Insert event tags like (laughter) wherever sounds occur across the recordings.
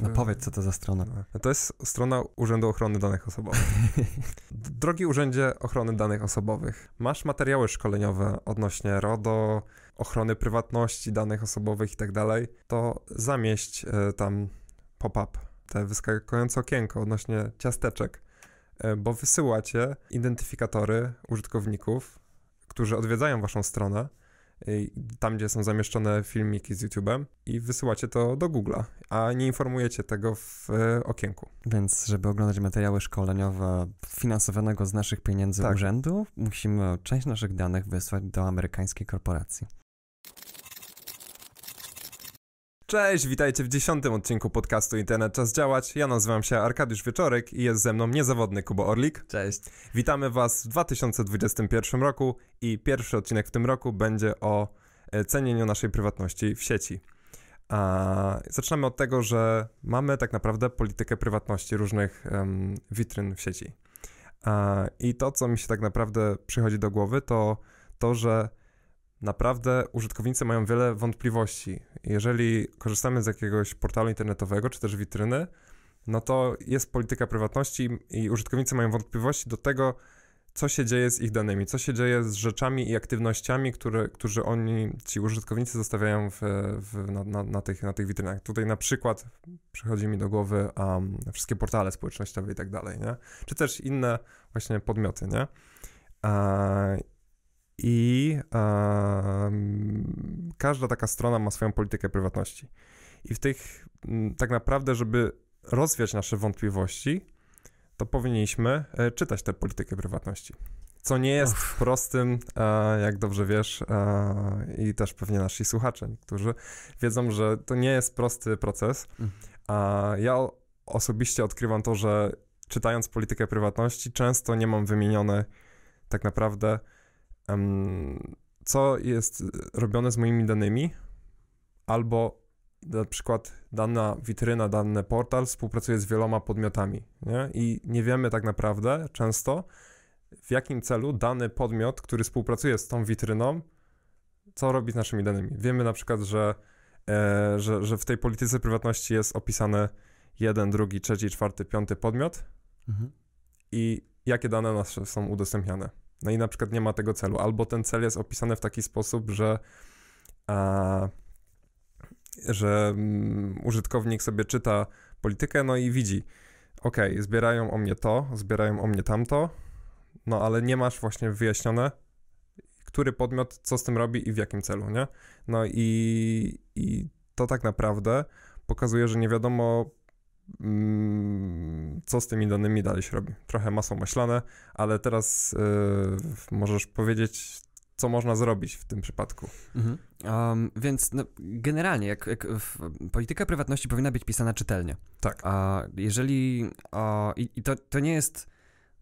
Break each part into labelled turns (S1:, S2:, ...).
S1: No powiedz, co to za strona.
S2: To jest strona Urzędu Ochrony Danych Osobowych. (laughs) Drogi Urzędzie Ochrony Danych Osobowych, masz materiały szkoleniowe odnośnie RODO, ochrony prywatności danych osobowych i tak dalej, to zamieść y, tam pop-up, te wyskakujące okienko odnośnie ciasteczek, y, bo wysyłacie identyfikatory użytkowników, którzy odwiedzają waszą stronę tam, gdzie są zamieszczone filmiki z YouTube'em i wysyłacie to do Google'a, a nie informujecie tego w e, okienku.
S1: Więc, żeby oglądać materiały szkoleniowe finansowanego z naszych pieniędzy tak. urzędu, musimy część naszych danych wysłać do amerykańskiej korporacji.
S2: Cześć, witajcie w dziesiątym odcinku podcastu Internet Czas Działać. Ja nazywam się Arkadiusz Wieczorek i jest ze mną niezawodny Kubo Orlik.
S1: Cześć.
S2: Witamy Was w 2021 roku i pierwszy odcinek w tym roku będzie o e, cenieniu naszej prywatności w sieci. A, zaczynamy od tego, że mamy tak naprawdę politykę prywatności różnych um, witryn w sieci. A, I to, co mi się tak naprawdę przychodzi do głowy, to to, że naprawdę użytkownicy mają wiele wątpliwości. Jeżeli korzystamy z jakiegoś portalu internetowego czy też witryny, no to jest polityka prywatności i użytkownicy mają wątpliwości do tego, co się dzieje z ich danymi, co się dzieje z rzeczami i aktywnościami, które, którzy oni, ci użytkownicy zostawiają w, w, na, na, na, tych, na tych witrynach. Tutaj na przykład przychodzi mi do głowy um, wszystkie portale społecznościowe i tak dalej, nie? Czy też inne właśnie podmioty, nie? I każda taka strona ma swoją politykę prywatności. I w tych, tak naprawdę, żeby rozwiać nasze wątpliwości, to powinniśmy e, czytać tę politykę prywatności. Co nie jest Uff. prostym, jak dobrze wiesz, i też pewnie nasi słuchacze, którzy wiedzą, że to nie jest prosty proces. Mm. A ja osobiście odkrywam to, że czytając politykę prywatności, często nie mam wymienione tak naprawdę co jest robione z moimi danymi, albo na przykład dana witryna, dany portal współpracuje z wieloma podmiotami, nie? I nie wiemy tak naprawdę często, w jakim celu dany podmiot, który współpracuje z tą witryną, co robi z naszymi danymi. Wiemy na przykład, że, e, że, że w tej polityce prywatności jest opisane jeden, drugi, trzeci, czwarty, piąty podmiot mhm. i jakie dane nasze są udostępniane. No i na przykład nie ma tego celu, albo ten cel jest opisany w taki sposób, że, a, że um, użytkownik sobie czyta politykę, no i widzi, ok, zbierają o mnie to, zbierają o mnie tamto, no ale nie masz właśnie wyjaśnione, który podmiot co z tym robi i w jakim celu, nie? No i, i to tak naprawdę pokazuje, że nie wiadomo Mm, co z tymi danymi dalej się robi. Trochę masą maślane, ale teraz yy, możesz powiedzieć, co można zrobić w tym przypadku. Mhm.
S1: Um, więc no, generalnie, jak, jak polityka prywatności powinna być pisana czytelnie.
S2: Tak.
S1: A jeżeli. A, I i to, to nie jest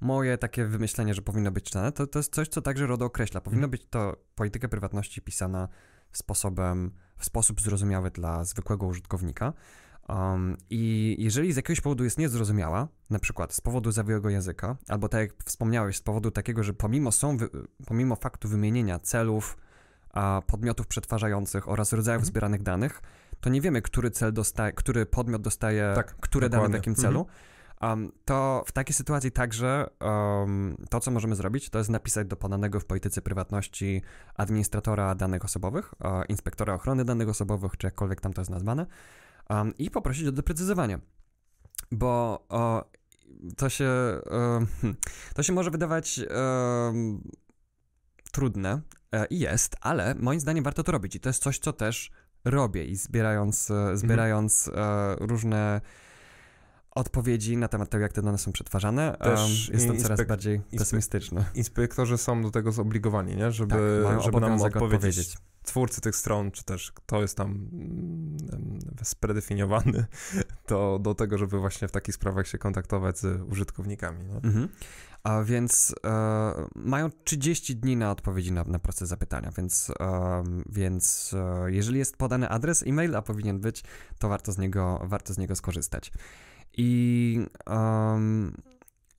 S1: moje takie wymyślenie, że powinno być czytane, to, to jest coś, co także RODO określa. Powinno mhm. być to polityka prywatności pisana sposobem, w sposób zrozumiały dla zwykłego użytkownika. Um, I jeżeli z jakiegoś powodu jest niezrozumiała, na przykład z powodu zawiłego języka, albo tak jak wspomniałeś, z powodu takiego, że pomimo, są wy, pomimo faktu wymienienia celów, a, podmiotów przetwarzających oraz rodzajów mhm. zbieranych danych, to nie wiemy, który cel dostaje, który podmiot dostaje tak, które dokładnie. dane w jakim celu. Mhm. Um, to w takiej sytuacji także um, to, co możemy zrobić, to jest napisać do podanego w polityce prywatności administratora danych osobowych, uh, inspektora ochrony danych osobowych, czy jakkolwiek tam to jest nazwane, um, i poprosić o doprecyzowanie. Bo o, to się (laughs) to się może wydawać trudne e, i jest, ale moim zdaniem warto to robić i to jest coś, co też robię i zbierając, e, zbierając mhm. różne odpowiedzi na temat tego, jak te dane są przetwarzane, też um, jestem coraz bardziej pesymistyczny.
S2: Inspektorzy są do tego zobligowani, nie? żeby, tak, żeby nam odpowiedzieć. odpowiedzieć twórcy tych stron, czy też kto jest tam mm, spredefiniowany (laughs) to do tego, żeby właśnie w takich sprawach się kontaktować z użytkownikami. Mhm.
S1: A więc e, mają 30 dni na odpowiedzi na, na proces zapytania, więc, e, więc e, jeżeli jest podany adres e-mail, a powinien być, to warto z niego, warto z niego skorzystać. I um,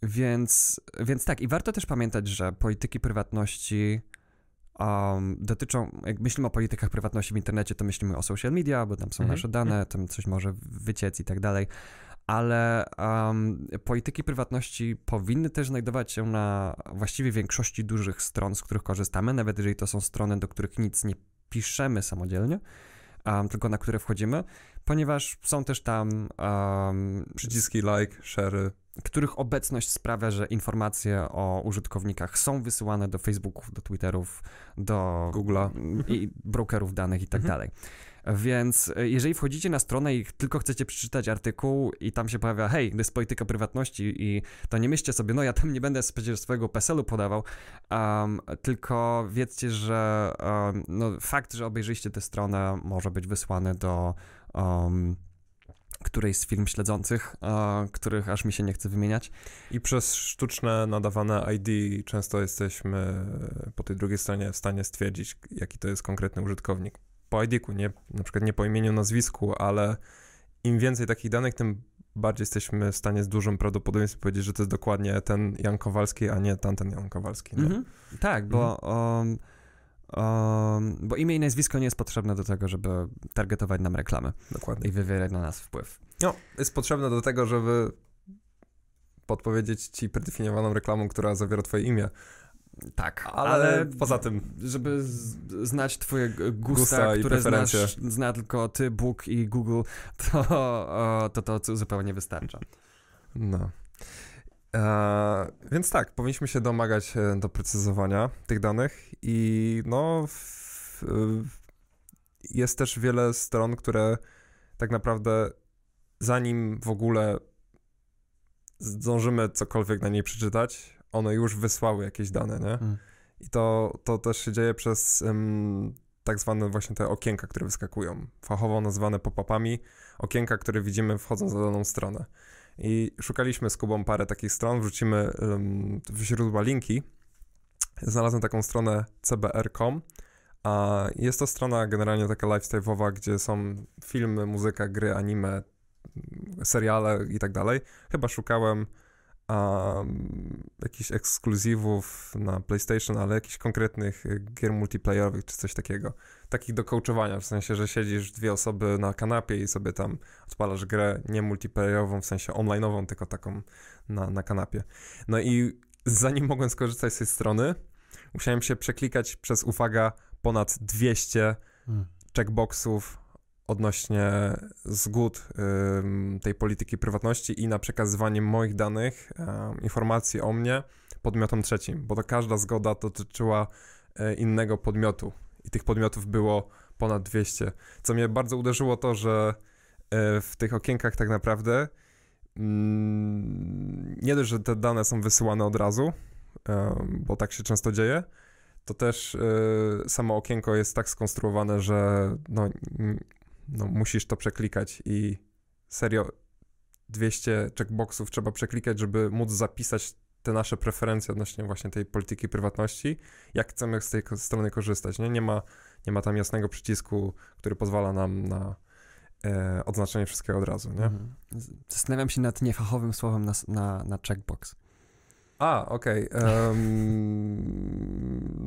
S1: więc, więc tak, i warto też pamiętać, że polityki prywatności um, dotyczą, jak myślimy o politykach prywatności w internecie, to myślimy o social media, bo tam są
S2: Mhm.
S1: nasze dane, tam coś może wyciec i tak dalej, ale um, polityki prywatności powinny też znajdować się na właściwie większości dużych stron, z których korzystamy, nawet jeżeli to są strony, do których nic nie piszemy samodzielnie, um, tylko na które wchodzimy, ponieważ są też tam um,
S2: Przyciski like, share.
S1: Których obecność sprawia, że informacje o użytkownikach są wysyłane do Facebooków, do Twitterów, do
S2: Google'a.
S1: i brokerów danych i tak
S2: Mhm.
S1: dalej. Więc e, jeżeli wchodzicie na stronę i tylko chcecie przeczytać artykuł i tam się pojawia, hej, to jest polityka prywatności i to nie myślcie sobie, no ja tam nie będę przecież swojego PESEL-u podawał, um, tylko wiedzcie, że um, no, fakt, że obejrzyliście tę stronę może być wysłany do um, którejś z firm śledzących, e, których aż mi się nie chce wymieniać.
S2: I przez sztuczne nadawane ID często jesteśmy po tej drugiej stronie w stanie stwierdzić, jaki to jest konkretny użytkownik. Po ID-ku, nie, na przykład nie po imieniu, nazwisku, ale im więcej takich danych, tym bardziej jesteśmy w stanie z dużym prawdopodobieństwem powiedzieć, że to jest dokładnie ten Jan Kowalski, a nie tamten Jan Kowalski. Nie?
S1: Mhm. Tak, bo, um, um, bo imię i nazwisko nie jest potrzebne do tego, żeby targetować nam reklamy
S2: Dokładnie.
S1: i wywierać na nas wpływ.
S2: No, jest potrzebne do tego, żeby podpowiedzieć ci predefiniowaną reklamą, która zawiera twoje imię.
S1: Tak,
S2: Ale poza tym-
S1: Żeby znać twoje gusta,
S2: Gusta
S1: które znasz, zna tylko ty, Bóg i Google, (laughs) to o, to, to zupełnie wystarcza.
S2: No. E, więc tak, powinniśmy się domagać e, doprecyzowania tych danych i no w, jest też wiele stron, które tak naprawdę zanim w ogóle zdążymy cokolwiek na niej przeczytać, one już wysłały jakieś dane, nie?
S1: Mm.
S2: I to, to też się dzieje przez tak zwane właśnie te okienka, które wyskakują. Fachowo nazwane pop-upami. Okienka, które widzimy wchodząc na daną stronę. I szukaliśmy z Kubą parę takich stron, wrzucimy w źródła linki. Znalazłem taką stronę cbr.com, a jest to strona generalnie taka lifestyle'owa, gdzie są filmy, muzyka, gry, anime, seriale i tak dalej. Chyba szukałem um, jakichś ekskluzywów na PlayStation, ale jakichś konkretnych y, gier multiplayerowych czy coś takiego. Takich do coachowania, w sensie, że siedzisz dwie osoby na kanapie i sobie tam odpalasz grę nie multiplayerową, w sensie online'ową, tylko taką na, na kanapie. No i zanim mogłem skorzystać z tej strony, musiałem się przeklikać przez, uwaga, ponad 200
S1: Mm.
S2: checkboxów odnośnie zgód tej polityki prywatności i na przekazywanie moich danych, informacji o mnie podmiotom trzecim, bo to każda zgoda dotyczyła e, innego podmiotu i tych podmiotów było ponad 200. Co mnie bardzo uderzyło to, że e, w tych okienkach tak naprawdę mm, nie dość, że te dane są wysyłane od razu, bo tak się często dzieje, to też e, samo okienko jest tak skonstruowane, że no, no, musisz to przeklikać i serio 200 checkboxów trzeba przeklikać, żeby móc zapisać te nasze preferencje odnośnie właśnie tej polityki prywatności, jak chcemy z tej strony korzystać, nie? Nie ma, nie ma tam jasnego przycisku, który pozwala nam na e, odznaczenie wszystkiego od razu, nie?
S1: Mhm. Zastanawiam się nad niefachowym słowem na, na, na checkbox.
S2: A, okej. em,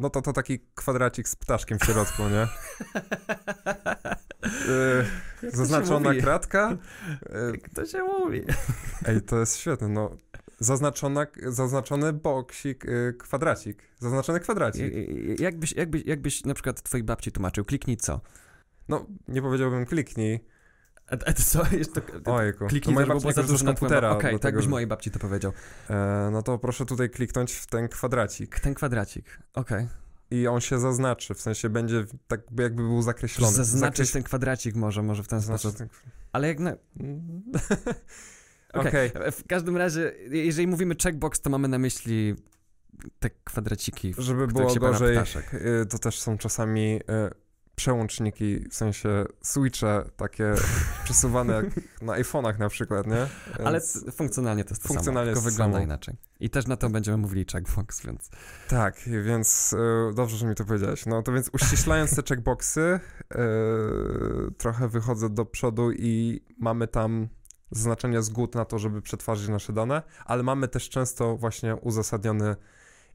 S2: no to to taki kwadracik z ptaszkiem w środku, nie? (laughs)
S1: To
S2: zaznaczona kratka. E,
S1: Jak to się mówi?
S2: Ej, to jest świetne, no. Zaznaczona, zaznaczony boksik, y, kwadracik. Zaznaczony kwadracik.
S1: Jakbyś, jakbyś, jakbyś na przykład twojej babci tłumaczył, kliknij co?
S2: No, nie powiedziałbym kliknij.
S1: A, a to co? (laughs) Jeszcze,
S2: Ojku.
S1: kliknij,
S2: to
S1: było za dużo na
S2: komputera.
S1: Okej,
S2: do
S1: tak byś mojej babci to powiedział.
S2: E, no to proszę tutaj kliknąć w ten kwadracik.
S1: Ten kwadracik, okej.
S2: I on się zaznaczy, w sensie będzie tak jakby był zakreślony.
S1: Zaznaczyć
S2: Zakreś-
S1: ten kwadracik może, może w ten
S2: zaznaczyć
S1: sposób.
S2: ten...
S1: Ale jak na... (laughs)
S2: Okej.
S1: Okej. W każdym razie, jeżeli mówimy checkbox, to mamy na myśli te kwadraciki,
S2: Żeby było gorzej, y, to też są czasami y, przełączniki, w sensie switche takie (laughs) przesuwane jak na iPhone'ach na przykład, nie?
S1: Ale
S2: Więc-
S1: c- funkcjonalnie to jest to
S2: Funkcjonalnie
S1: samo, tylko wygląda
S2: samo.
S1: inaczej. I też na to będziemy mówili checkbox, więc...
S2: Tak, więc y, dobrze, że mi to powiedziałeś. No to więc uściślając te checkboxy, y, trochę wychodzę do przodu i mamy tam zaznaczenie zgód na to, żeby przetwarzać nasze dane, ale mamy też często właśnie uzasadniony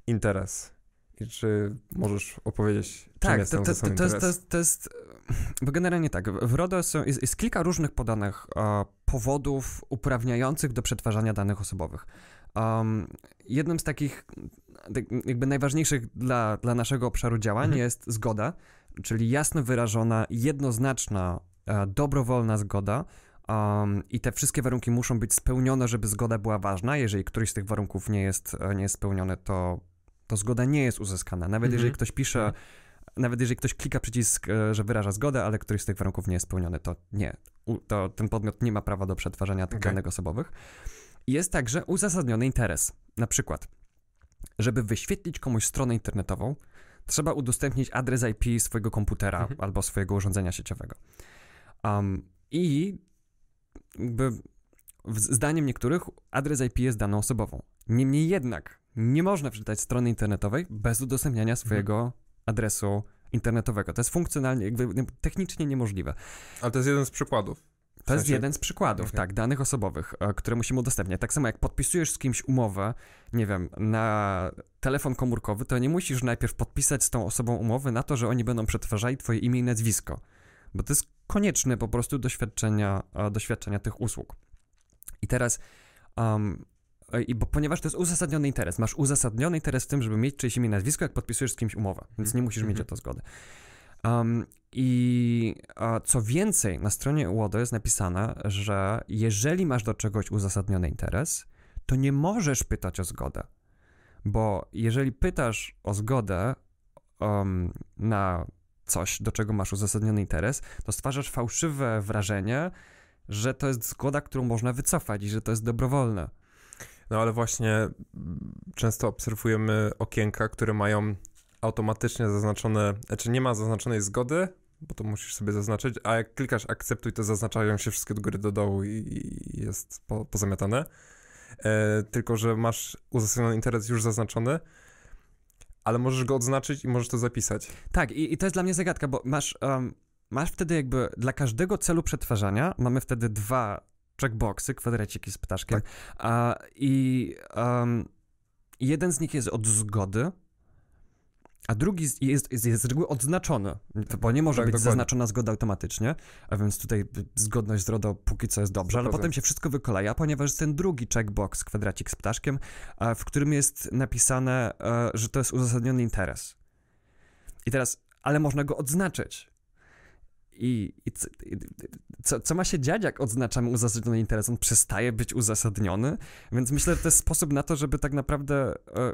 S2: interes. I czy możesz opowiedzieć,
S1: tak,
S2: jest
S1: to, to,
S2: uzasadniony
S1: to, jest, to, jest, to jest, bo generalnie tak, w RODO są, jest, jest kilka różnych podanych e, powodów uprawniających do przetwarzania danych osobowych. Um, jednym z takich tak, jakby najważniejszych dla, dla naszego obszaru działań
S2: Mhm.
S1: jest zgoda, czyli jasno wyrażona, jednoznaczna, e, dobrowolna zgoda. Um, I te wszystkie warunki muszą być spełnione, żeby zgoda była ważna. Jeżeli któryś z tych warunków nie jest, e, nie jest spełniony, to, to zgoda nie jest uzyskana. Nawet
S2: Mhm.
S1: jeżeli ktoś pisze,
S2: Mhm.
S1: nawet jeżeli ktoś klika przycisk, e, że wyraża zgodę, ale któryś z tych warunków nie jest spełniony, to nie. To ten podmiot nie ma prawa do przetwarzania tych
S2: Okej.
S1: danych osobowych. Jest także uzasadniony interes. Na przykład, żeby wyświetlić komuś stronę internetową, trzeba udostępnić adres IP swojego komputera
S2: Mhm.
S1: albo swojego urządzenia sieciowego. Um, I jakby w- zdaniem niektórych adres IP jest daną osobową. Niemniej jednak nie można przeczytać strony internetowej bez udostępniania swojego adresu internetowego. To jest funkcjonalnie, jakby technicznie niemożliwe.
S2: Ale to jest jeden z przykładów.
S1: To jest
S2: sensie-
S1: jeden z przykładów,
S2: Okej.
S1: tak, danych osobowych, e, które musimy udostępniać. Tak samo jak podpisujesz z kimś umowę, nie wiem, na telefon komórkowy, to nie musisz najpierw podpisać z tą osobą umowy na to, że oni będą przetwarzali twoje imię i nazwisko, bo to jest konieczne po prostu doświadczenia, e, doświadczenia tych usług. I teraz, um, i bo, ponieważ to jest uzasadniony interes, masz uzasadniony interes w tym, żeby mieć czyjeś imię i nazwisko, jak podpisujesz z kimś umowę, więc nie musisz mieć
S2: Mhm.
S1: o to zgody. Um, I a, co więcej, na stronie UODO jest napisane, że jeżeli masz do czegoś uzasadniony interes, to nie możesz pytać o zgodę. Bo jeżeli pytasz o zgodę um, na coś, do czego masz uzasadniony interes, to stwarzasz fałszywe wrażenie, że to jest zgoda, którą można wycofać i że to jest dobrowolne.
S2: No ale właśnie mm, często obserwujemy okienka, które mają automatycznie zaznaczone, znaczy nie ma zaznaczonej zgody, bo to musisz sobie zaznaczyć, a jak klikasz akceptuj, to zaznaczają się wszystkie do góry do dołu i, i jest po, pozamiatane. E, tylko, że masz uzasadniony interes już zaznaczony, ale możesz go odznaczyć i możesz to zapisać.
S1: Tak, i, i to jest dla mnie zagadka, bo masz, um, masz wtedy jakby dla każdego celu przetwarzania mamy wtedy dwa checkboxy, kwadraciki z ptaszkiem, a, i um, jeden z nich jest od zgody, a drugi jest, jest, jest z reguły odznaczony, bo nie może
S2: Tak,
S1: być
S2: dokładnie.
S1: zaznaczona zgoda automatycznie, a więc tutaj zgodność z RODO póki co jest dobrze, ale
S2: 100%.
S1: potem się wszystko wykoleja, ponieważ jest ten drugi checkbox, kwadracik z ptaszkiem, w którym jest napisane, e, że to jest uzasadniony interes. I teraz, ale można go odznaczyć. I, i co, co ma się dziać, jak odznaczamy uzasadniony interes? On przestaje być uzasadniony, więc myślę, że to jest sposób na to, żeby tak naprawdę e,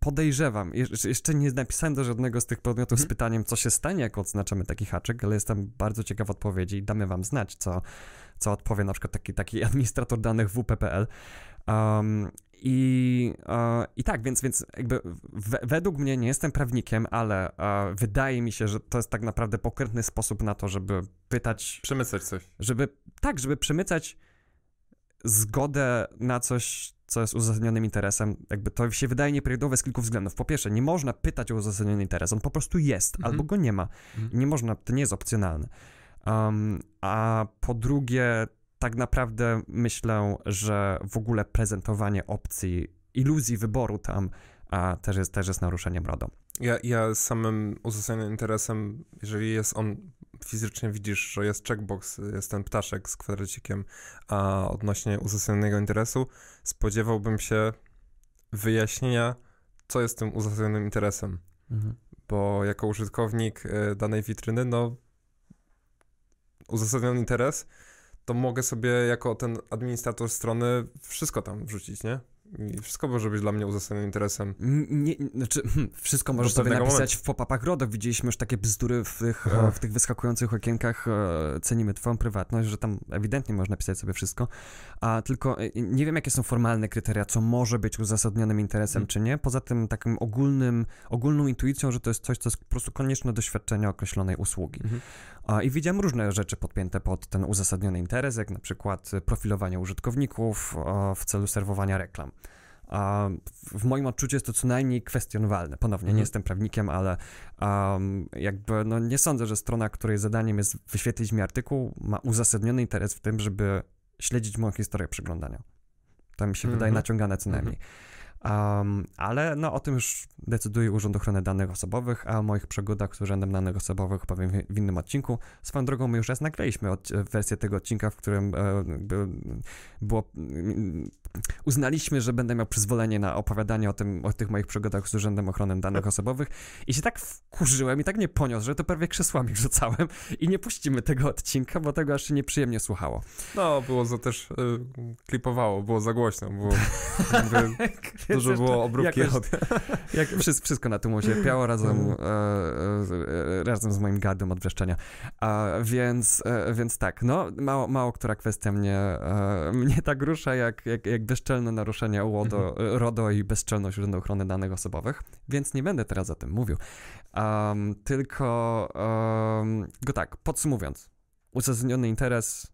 S1: podejrzewam. Jeszcze, nie napisałem do żadnego z tych podmiotów z
S2: Mhm.
S1: pytaniem, co się stanie, jak odznaczymy taki haczyk, ale jestem bardzo ciekaw odpowiedzi i damy wam znać, co, co odpowie na przykład taki, taki administrator danych WP.pl. Um, i, e, I tak, więc, więc jakby we, według mnie nie jestem prawnikiem, ale e, wydaje mi się, że to jest tak naprawdę pokrętny sposób na to, żeby pytać,
S2: Przemycać coś.
S1: żeby tak, żeby przemycać zgodę na coś, co jest uzasadnionym interesem. Jakby to się wydaje nieprawidłowe z kilku względów. Po pierwsze, nie można pytać o uzasadniony interes, on po prostu jest,
S2: Mhm.
S1: albo go nie ma.
S2: Mhm.
S1: Nie można, to nie jest opcjonalne. Um, a po drugie, tak naprawdę myślę, że w ogóle prezentowanie opcji, iluzji wyboru tam a, też, jest, też jest naruszeniem RODO.
S2: Ja, ja samym uzasadnionym interesem, jeżeli jest on, fizycznie widzisz, że jest checkbox, jest ten ptaszek z kwadracikiem, a odnośnie uzasadnionego interesu, spodziewałbym się wyjaśnienia, co jest tym uzasadnionym interesem. Bo jako użytkownik y, danej witryny, no uzasadniony interes, to mogę sobie jako ten administrator strony wszystko tam wrzucić, nie? I wszystko może być dla mnie uzasadnionym interesem.
S1: Nie, znaczy, hmm, wszystko możesz sobie napisać w pop-upach RODO. Widzieliśmy już takie bzdury w tych,
S2: Aha.
S1: w tych wyskakujących okienkach. e, Cenimy twoją prywatność, że tam ewidentnie można napisać sobie wszystko. A tylko e, nie wiem, jakie są formalne kryteria, co może być uzasadnionym interesem,
S2: Mhm.
S1: czy nie. Poza tym takim ogólnym, ogólną intuicją, że to jest coś, co jest po prostu konieczne do świadczenia określonej usługi.
S2: Mhm.
S1: I widziałem różne rzeczy podpięte pod ten uzasadniony interes, jak na przykład e, profilowanie użytkowników w celu serwowania reklam. W moim odczuciu jest to co najmniej kwestionowalne. Ponownie, nie
S2: Mhm.
S1: jestem prawnikiem, ale um, jakby no, nie sądzę, że strona, której zadaniem jest wyświetlić mi artykuł, ma uzasadniony interes w tym, żeby śledzić moją historię przeglądania. To mi się
S2: Mhm.
S1: wydaje naciągane co
S2: Mhm.
S1: Um, ale no, o tym już decyduje Urząd Ochrony Danych Osobowych, a o moich przygodach z Urzędem Danych Osobowych powiem w, innym odcinku. Swoją drogą my już raz nagraliśmy od, wersję tego odcinka, w którym e, było uznaliśmy, że będę miał przyzwolenie na opowiadanie o, tym, o tych moich przygodach z Urzędem Ochrony Danych Osobowych i się tak wkurzyłem i tak nie poniosł, że to prawie krzesłami rzucałem i nie puścimy tego odcinka, bo tego aż się nieprzyjemnie słuchało.
S2: No, było za też, y, klipowało, było za głośno, było (laughs) (laughs) dużo było obróbki jakoś, (laughs)
S1: jak wszystko, na tym ucierpiało razem, mm. e, e, razem z moim gardem od wrzeszczenia. A, więc, e, więc tak, no, mało, mało która kwestia mnie, mnie tak rusza, jak, jak, jak bezczelne naruszenie UODO, mhm. RODO i bezczelność Urzędu Ochrony Danych Osobowych, więc nie będę teraz o tym mówił. Um, tylko um, go tak, podsumowując, uzasadniony interes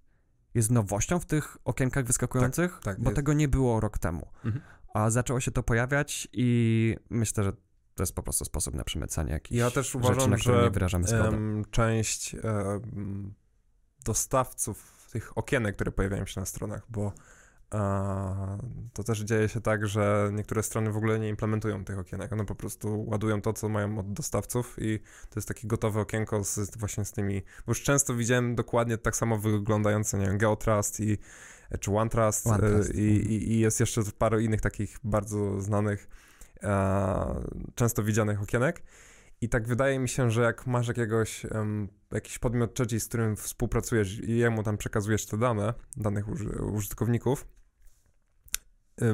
S1: jest nowością w tych okienkach wyskakujących, tak, tak, bo jest. tego nie było rok temu. Mhm. A zaczęło się to pojawiać i myślę, że to jest po prostu sposób na przemycanie jakichś
S2: Ja też uważam,
S1: rzeczy, na
S2: że
S1: nie wyrażamy zgody.
S2: część dostawców tych okienek, które pojawiają się na stronach, bo to też dzieje się tak, że niektóre strony w ogóle nie implementują tych okienek. One po prostu ładują to, co mają od dostawców i to jest takie gotowe okienko z, właśnie z tymi... Bo już często widziałem dokładnie tak samo wyglądające, nie wiem, GeoTrust i czy OneTrust, OneTrust. I, mhm. i, i, jest jeszcze parę innych takich bardzo znanych, często widzianych okienek. I tak wydaje mi się, że jak masz jakiegoś, um, jakiś podmiot trzeci, z którym współpracujesz i jemu tam przekazujesz te dane, danych użytkowników,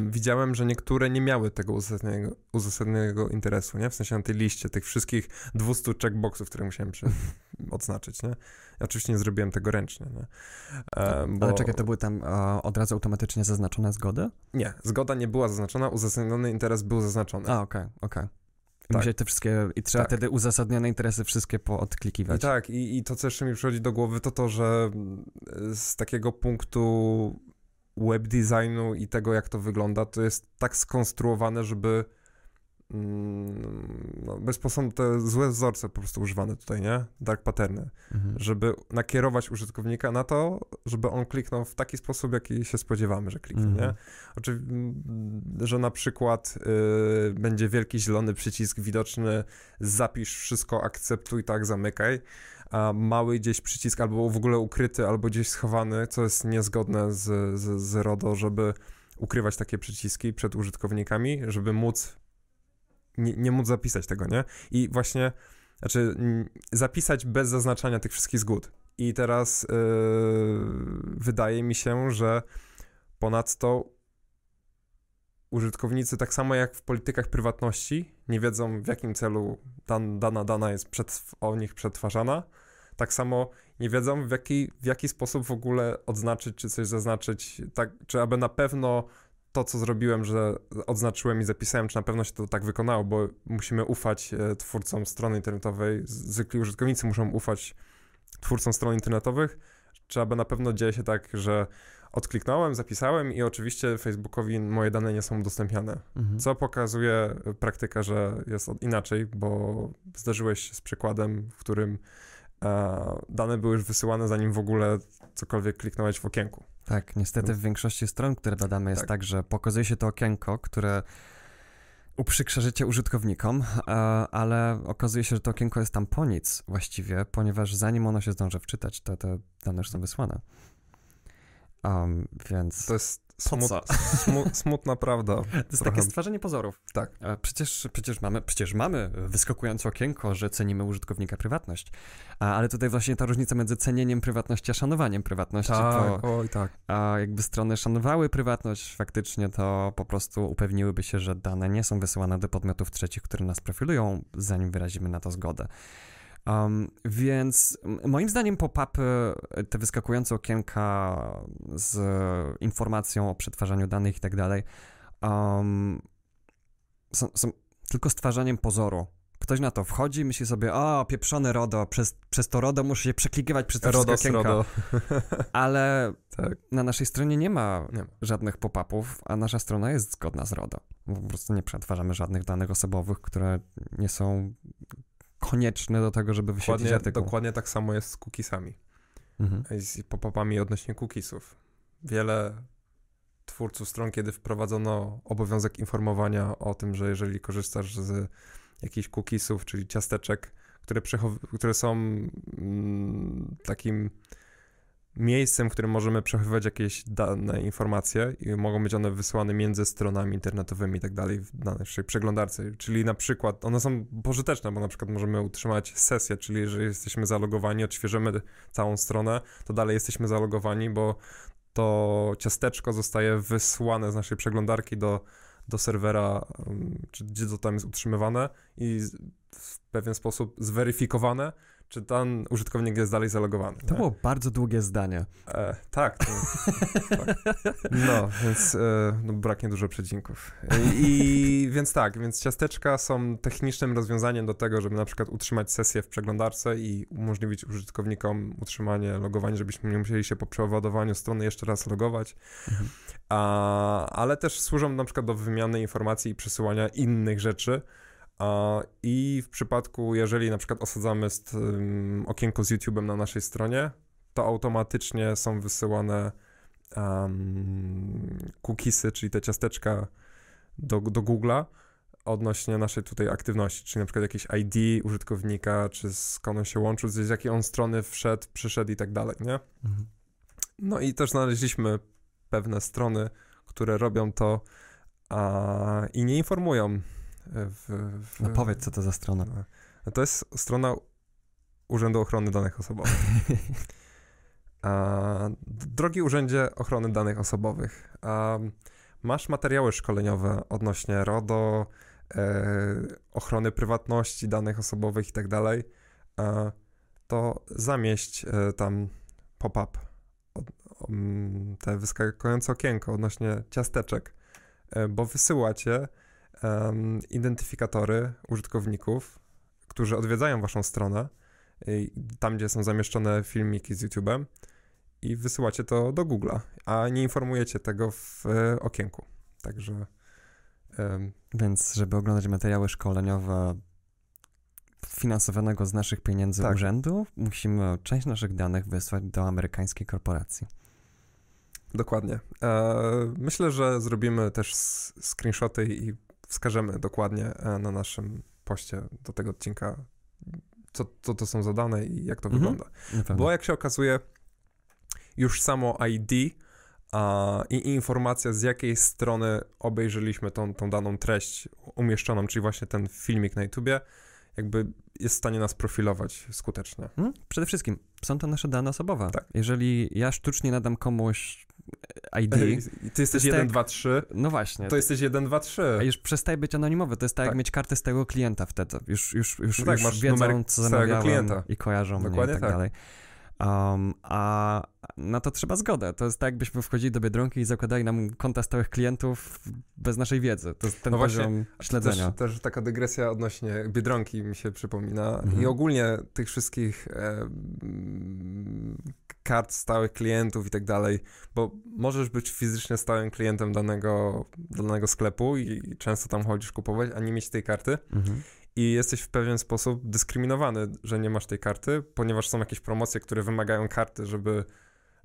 S2: widziałem, że niektóre nie miały tego uzasadnionego, uzasadnionego interesu, nie? W sensie na tej liście tych wszystkich 200 checkboxów, które musiałem przy, (laughs) odznaczyć, nie? Ja oczywiście nie zrobiłem tego ręcznie, nie?
S1: E, bo... Ale czekaj, to były tam e, od razu automatycznie zaznaczone zgody?
S2: Nie, zgoda nie była zaznaczona, uzasadniony interes był zaznaczony.
S1: A, okej, okay, okej. Okay. Tak. Musieli te wszystkie, i trzeba tak. wtedy uzasadnione interesy wszystkie poodklikiwać.
S2: I tak, i, i to, co jeszcze mi przychodzi do głowy, to to, że z takiego punktu web designu i tego, jak to wygląda, to jest tak skonstruowane, żeby mm, no, bez powodu te złe wzorce po prostu używane tutaj, nie? Dark patterny. Mhm. Żeby nakierować użytkownika na to, żeby on kliknął w taki sposób, jaki się spodziewamy, że kliknie, mhm. nie? Oczywiście, że na przykład y, będzie wielki zielony przycisk widoczny, zapisz wszystko, akceptuj, tak, zamykaj, mały gdzieś przycisk albo w ogóle ukryty, albo gdzieś schowany, co jest niezgodne z, z, z RODO, żeby ukrywać takie przyciski przed użytkownikami, żeby móc nie, nie móc zapisać tego, nie? I właśnie, znaczy zapisać bez zaznaczania tych wszystkich zgód. I teraz yy, wydaje mi się, że ponadto użytkownicy, tak samo jak w politykach prywatności, nie wiedzą w jakim celu dan, dana dana jest o nich przetwarzana, tak samo nie wiedzą w jaki, w jaki sposób w ogóle odznaczyć, czy coś zaznaczyć, tak, czy aby na pewno to, co zrobiłem, że odznaczyłem i zapisałem, czy na pewno się to tak wykonało, bo musimy ufać e, twórcom strony internetowej, zwykli użytkownicy muszą ufać twórcom stron internetowych, czy aby na pewno dzieje się tak, że odkliknąłem, zapisałem i oczywiście Facebookowi moje dane nie są udostępniane. Mhm. Co pokazuje praktyka, że jest inaczej, bo zdarzyłeś się z przykładem, w którym e, dane były już wysyłane, zanim w ogóle cokolwiek kliknąłeś w okienku.
S1: Tak, niestety w większości stron, które badamy, jest tak, tak że pokazuje się to okienko, które uprzykrza życie użytkownikom, e, ale okazuje się, że to okienko jest tam po nic właściwie, ponieważ zanim ono się zdąży wczytać, to te dane już są wysłane. Um, więc.
S2: To jest Smut, (laughs) smu, smutna prawda. To
S1: jest trochę. takie stwarzanie pozorów.
S2: Tak.
S1: Przecież, przecież, mamy, przecież mamy wyskakujące okienko, że cenimy użytkownika prywatność. Ale tutaj właśnie ta różnica między cenieniem prywatności a szanowaniem prywatności.
S2: Tak, to, oj tak.
S1: A jakby strony szanowały prywatność faktycznie, to po prostu upewniłyby się, że dane nie są wysyłane do podmiotów trzecich, które nas profilują, zanim wyrazimy na to zgodę. Um, więc moim zdaniem pop-upy, te wyskakujące okienka z informacją o przetwarzaniu danych i tak dalej, są, są tylko stwarzaniem pozoru. Ktoś na to wchodzi, myśli sobie, o, pieprzone RODO, przez, przez to RODO muszę się przeklikiwać przez te RODO okienka. (laughs) Ale (laughs) tak. na naszej stronie nie ma, nie ma. żadnych pop-upów, a nasza strona jest zgodna z RODO. Po prostu nie przetwarzamy żadnych danych osobowych, które nie są konieczne do tego, żeby wyświetlić dokładnie, artykuł.
S2: Dokładnie tak samo jest z cookiesami. Mhm. Z pop-upami odnośnie cookiesów. Wiele twórców stron, kiedy wprowadzono obowiązek informowania o tym, że jeżeli korzystasz z jakichś cookiesów, czyli ciasteczek, które, które są mm, takim miejscem, w którym możemy przechowywać jakieś dane, informacje i mogą być one wysyłane między stronami internetowymi i tak dalej w naszej przeglądarce. Czyli na przykład, one są pożyteczne, bo na przykład możemy utrzymać sesję, czyli jeżeli jesteśmy zalogowani, odświeżymy całą stronę, to dalej jesteśmy zalogowani, bo to ciasteczko zostaje wysłane z naszej przeglądarki do, do serwera, czy gdzie to tam jest utrzymywane i w pewien sposób zweryfikowane, czy ten użytkownik jest dalej zalogowany.
S1: To nie? było bardzo długie zdanie.
S2: E, tak, to, tak. No, więc e, no, braknie dużo przecinków. I, I, więc tak, więc ciasteczka są technicznym rozwiązaniem do tego, żeby na przykład utrzymać sesję w przeglądarce i umożliwić użytkownikom utrzymanie, logowanie, żebyśmy nie musieli się po przeładowaniu strony jeszcze raz logować. Mhm. A, ale też służą na przykład do wymiany informacji i przesyłania innych rzeczy, i w przypadku, jeżeli na przykład osadzamy z, um, okienko z YouTube'em na naszej stronie, to automatycznie są wysyłane um, cookiesy, czyli te ciasteczka do, do Google'a odnośnie naszej tutaj aktywności, czyli na przykład jakieś ID użytkownika, czy skąd on się łączył, z jakiej on strony wszedł, przyszedł i tak dalej, nie? Mhm. No i też znaleźliśmy pewne strony, które robią to a, i nie informują w,
S1: w, no powiedz, co to za strona.
S2: No, to jest strona Urzędu Ochrony Danych Osobowych. (laughs) A, drogi Urzędzie Ochrony Danych Osobowych, a, masz materiały szkoleniowe odnośnie RODO, e, ochrony prywatności danych osobowych i tak dalej, to zamieść e, tam pop-up, te wyskakujące okienko odnośnie ciasteczek, e, bo wysyłacie um, identyfikatory użytkowników, którzy odwiedzają waszą stronę, tam gdzie są zamieszczone filmiki z YouTube'em i wysyłacie to do Google'a, a nie informujecie tego w e, okienku. Także.
S1: Um, Więc, żeby oglądać materiały szkoleniowe finansowanego z naszych pieniędzy tak. urzędu, musimy część naszych danych wysłać do amerykańskiej korporacji.
S2: Dokładnie. E, myślę, że zrobimy też screenshoty i wskażemy dokładnie e, na naszym poście do tego odcinka, co, co to są zadane i jak to mhm. wygląda. Bo jak się okazuje, już samo ID a, i informacja, z jakiej strony obejrzeliśmy tą, tą daną treść umieszczoną, czyli właśnie ten filmik na YouTubie, jakby jest w stanie nas profilować skutecznie.
S1: Hmm? Przede wszystkim są to nasze dane osobowe. Tak. Jeżeli ja sztucznie nadam komuś ID. (laughs)
S2: ty jesteś 1, 2, 3.
S1: No właśnie.
S2: To jesteś 1, 2, 3.
S1: A już przestaje być anonimowy. To jest tak, tak. jak mieć kartę z tego klienta wtedy. Już, już, już, no tak, już masz wiedzą, co zamawiałem klienta. i kojarzą Dokładnie mnie i tak, tak. dalej. Um, a na to trzeba zgodę. To jest tak, jakbyśmy wchodzili do Biedronki i zakładali nam konta stałych klientów bez naszej wiedzy. To jest ten no poziom śledzenia.
S2: Też, też, taka dygresja odnośnie Biedronki mi się przypomina mhm. i ogólnie tych wszystkich e, kart stałych klientów i tak dalej, bo możesz być fizycznie stałym klientem danego, danego sklepu i, i często tam chodzisz kupować, a nie mieć tej karty. Mhm i jesteś w pewien sposób dyskryminowany, że nie masz tej karty, ponieważ są jakieś promocje, które wymagają karty, żeby,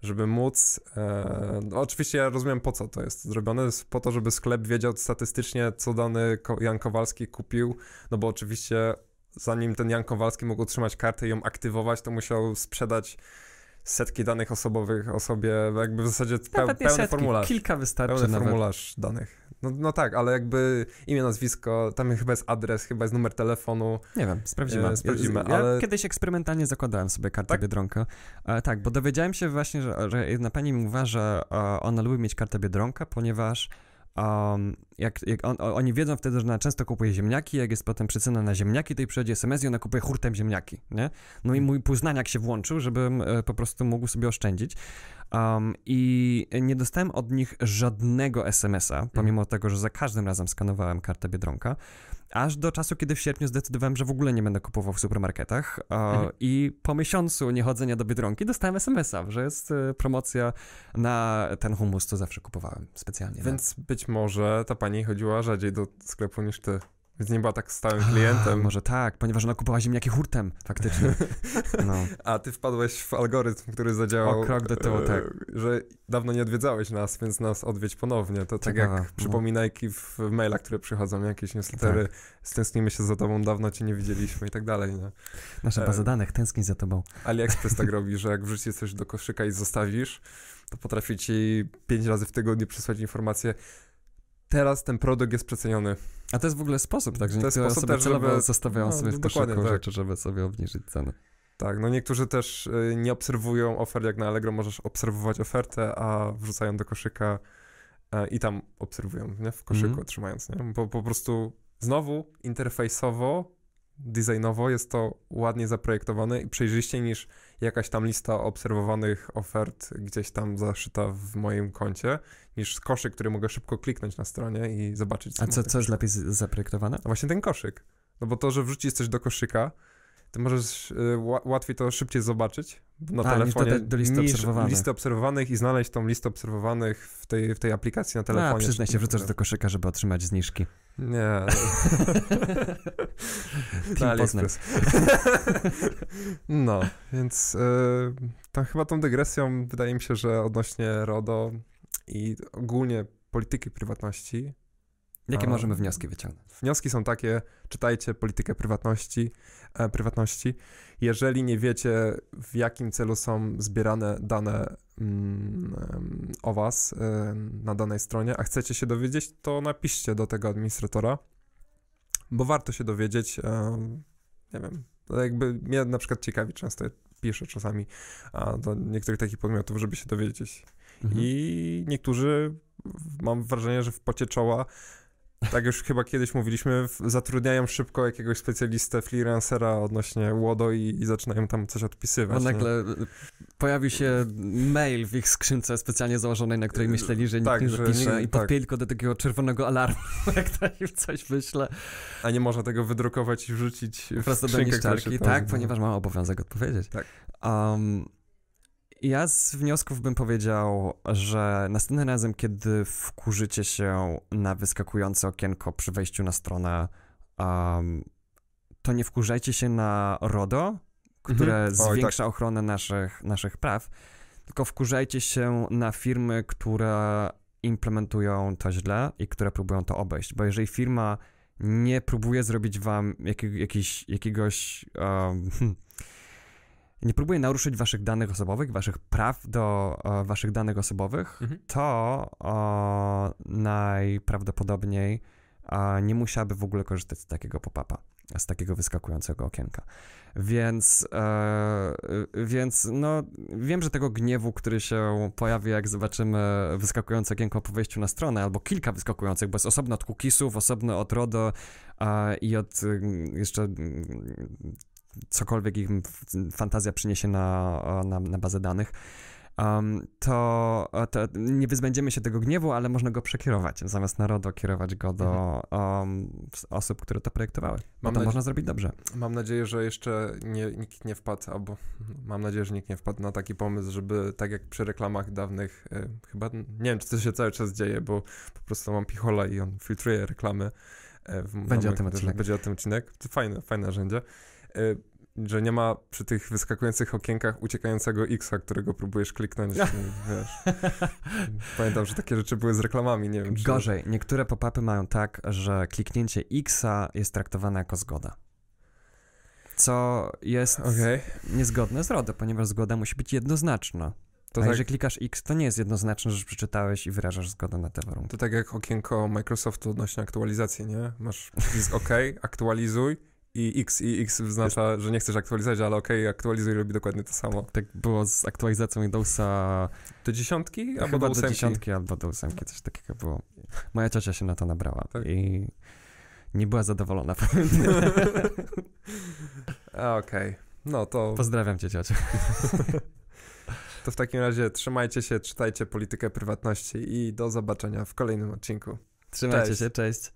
S2: żeby móc. E, no oczywiście ja rozumiem, po co to jest zrobione. Jest po to, żeby sklep wiedział statystycznie, co dany Jan Kowalski kupił, no bo oczywiście zanim ten Jan Kowalski mógł otrzymać kartę i ją aktywować, to musiał sprzedać setki danych osobowych o sobie, jakby w zasadzie peł, pełny setki, formularz.
S1: Kilka wystarczy
S2: Pełny nawet. formularz danych. No, no tak, ale jakby imię, nazwisko, tam chyba jest adres, chyba jest numer telefonu.
S1: Nie wiem, sprawdzimy. E,
S2: sprawdzimy,
S1: ja,
S2: ale...
S1: kiedyś eksperymentalnie zakładałem sobie kartę tak? Biedronka. E, tak, bo dowiedziałem się właśnie, że, że jedna pani mówi, że e, ona lubi mieć kartę Biedronka, ponieważ Um, jak, jak on, oni wiedzą wtedy, że ona często kupuje ziemniaki, jak jest potem przycena na ziemniaki, to jej przychodzi SMS i ona kupuje hurtem ziemniaki, nie? No i mój poznaniak się włączył, żebym e, po prostu mógł sobie oszczędzić. Um, I nie dostałem od nich żadnego SMS-a, mhm. pomimo mm. tego, że za każdym razem skanowałem kartę Biedronka, aż do czasu, kiedy w sierpniu zdecydowałem, że w ogóle nie będę kupował w supermarketach. Mm. I po miesiącu niechodzenia do Biedronki dostałem SMS-a, że jest e, promocja na ten humus, co zawsze kupowałem specjalnie.
S2: Więc być może ta pani chodziła rzadziej do sklepu niż ty. Więc nie była tak stałym klientem.
S1: może tak, ponieważ ona kupowała ziemniaki hurtem, faktycznie. (laughs) No.
S2: A ty wpadłeś w algorytm, który zadziałał.
S1: O krok do tyłu,
S2: e,
S1: tak.
S2: Że dawno nie odwiedzałeś nas, więc nas odwiedź ponownie. To tak
S1: Ciekawe,
S2: jak
S1: no.
S2: przypominajki w mailach, które przychodzą, jakieś newslettery. Stęsknimy się za tobą, dawno cię nie widzieliśmy i tak dalej. Nie?
S1: Nasza
S2: E,
S1: baza danych tęskni za tobą.
S2: AliExpress tak (laughs) robi, że jak wrzucisz coś do koszyka i zostawisz, to potrafi ci pięć razy w tygodniu przysłać informację teraz ten produkt jest przeceniony.
S1: A to jest w ogóle sposób, tak, że
S2: To jest
S1: niektóre
S2: sposób
S1: osoby
S2: też,
S1: celowo
S2: żeby-
S1: zostawiają
S2: no,
S1: sobie w koszyku
S2: tak.
S1: rzeczy, żeby sobie obniżyć cenę.
S2: Tak, no niektórzy też y, nie obserwują ofert, jak na Allegro możesz obserwować ofertę, a wrzucają do koszyka e, i tam obserwują, nie? W koszyku
S1: Mhm.
S2: trzymając, nie? Bo po prostu znowu interfejsowo, designowo jest to ładnie zaprojektowane i przejrzyście niż jakaś tam lista obserwowanych ofert gdzieś tam zaszyta w moim koncie, niż koszyk, który mogę szybko kliknąć na stronie i zobaczyć.
S1: A co, co jest lepiej zaprojektowane?
S2: Właśnie ten koszyk. No bo to, że wrzucisz coś do koszyka, to możesz y, ła- łatwiej to szybciej zobaczyć na
S1: A, do
S2: telefonie
S1: te- do listy obserwowanych.
S2: listy obserwowanych i znaleźć tą listę obserwowanych w tej, w tej aplikacji na telefonie.
S1: A, przyznaj się, wrzucasz do koszyka, żeby otrzymać zniżki.
S2: Nie. (laughs) (laughs)
S1: Team.
S2: AliExpress. no, więc y, tam chyba tą dygresją wydaje mi się, że odnośnie RODO i ogólnie polityki prywatności
S1: Jakie możemy wnioski wyciągnąć?
S2: Wnioski są takie, czytajcie politykę prywatności, e, prywatności. Jeżeli nie wiecie, w jakim celu są zbierane dane mm, o was e, na danej stronie, a chcecie się dowiedzieć, to napiszcie do tego administratora, bo warto się dowiedzieć, em, nie wiem, to jakby mnie na przykład ciekawi, często piszę czasami a, do niektórych takich podmiotów, żeby się dowiedzieć.
S1: Mhm.
S2: I niektórzy, mam wrażenie, że w pocie czoła, tak już chyba kiedyś mówiliśmy, zatrudniają szybko jakiegoś specjalistę, freelancera odnośnie Łodo i, i zaczynają tam coś odpisywać.
S1: Bo
S2: nie?
S1: nagle y, pojawił się mail w ich skrzynce specjalnie założonej, na której myśleli, że nikt
S2: Tak,
S1: nie zapisze
S2: nie-
S1: i
S2: tak.
S1: podpięli tylko do takiego czerwonego alarmu, (laughs) jak im coś wyśle.
S2: A nie można tego wydrukować i wrzucić w
S1: prostu do niszczarki. Tak, ponieważ mam obowiązek odpowiedzieć.
S2: Tak.
S1: Um, ja z wniosków bym powiedział, że następnym razem, kiedy wkurzycie się na wyskakujące okienko przy wejściu na stronę, um, to nie wkurzajcie się na RODO, które
S2: Mhm.
S1: Zwiększa ochronę naszych, naszych praw, tylko wkurzajcie się na firmy, które implementują to źle i które próbują to obejść. Bo jeżeli firma nie próbuje zrobić wam jakiego, jakiś, jakiegoś. Um, nie próbuje naruszyć waszych danych osobowych, waszych praw do e, waszych danych osobowych,
S2: Mhm.
S1: to najprawdopodobniej e, nie musiałaby w ogóle korzystać z takiego pop-upa, z takiego wyskakującego okienka. Więc, e, więc no, wiem, że tego gniewu, który się pojawi, jak zobaczymy wyskakujące okienko po wejściu na stronę, albo kilka wyskakujących, bo jest osobno od cookiesów, osobno od RODO e, i od mm, jeszcze mm, cokolwiek f- fantazja przyniesie na, na, na bazę danych, um, to, to nie wyzbędziemy się tego gniewu, ale można go przekierować. Zamiast na RODO kierować go do um, osób, które to projektowały.
S2: Mam
S1: to można zrobić dobrze.
S2: Mam nadzieję, że jeszcze nie, nikt nie wpadł, albo mam nadzieję, że nikt nie wpadł na taki pomysł, żeby tak jak przy reklamach dawnych, e, chyba nie wiem, czy to się cały czas dzieje, bo po prostu mam pichola i on filtruje reklamy. e, W,
S1: Będzie o tym odcinek.
S2: Będzie o tym odcinek. To fajne, fajne narzędzie. E, Że nie ma przy tych wyskakujących okienkach uciekającego X-a, którego próbujesz kliknąć. i wiesz. Pamiętam, że takie rzeczy były z reklamami, nie wiem czy...
S1: Gorzej, niektóre pop-upy mają tak, że kliknięcie X-a jest traktowane jako zgoda. Co jest
S2: Okej,
S1: niezgodne z RODO, ponieważ zgoda musi być jednoznaczna.
S2: to,
S1: A
S2: tak,
S1: jeżeli klikasz X, to nie jest jednoznaczne, że przeczytałeś i wyrażasz zgodę na te warunki.
S2: to tak jak okienko Microsoftu odnośnie aktualizacji, nie? Masz przycisk OK, aktualizuj i X i X oznacza, że nie chcesz aktualizować, ale OK, aktualizuj robi dokładnie to samo.
S1: Tak było z aktualizacją Windowsa
S2: Do dziesiątki albo do
S1: do dziesiątki albo do ósemki, coś takiego było. Moja ciocia się na to nabrała
S2: Tak.
S1: i nie była zadowolona. (laughs) (laughs)
S2: Okej, no to,
S1: Pozdrawiam cię, ciociu. (laughs)
S2: to w takim razie trzymajcie się, czytajcie politykę prywatności i do zobaczenia w kolejnym odcinku.
S1: Trzymajcie
S2: Cześć.
S1: się, cześć.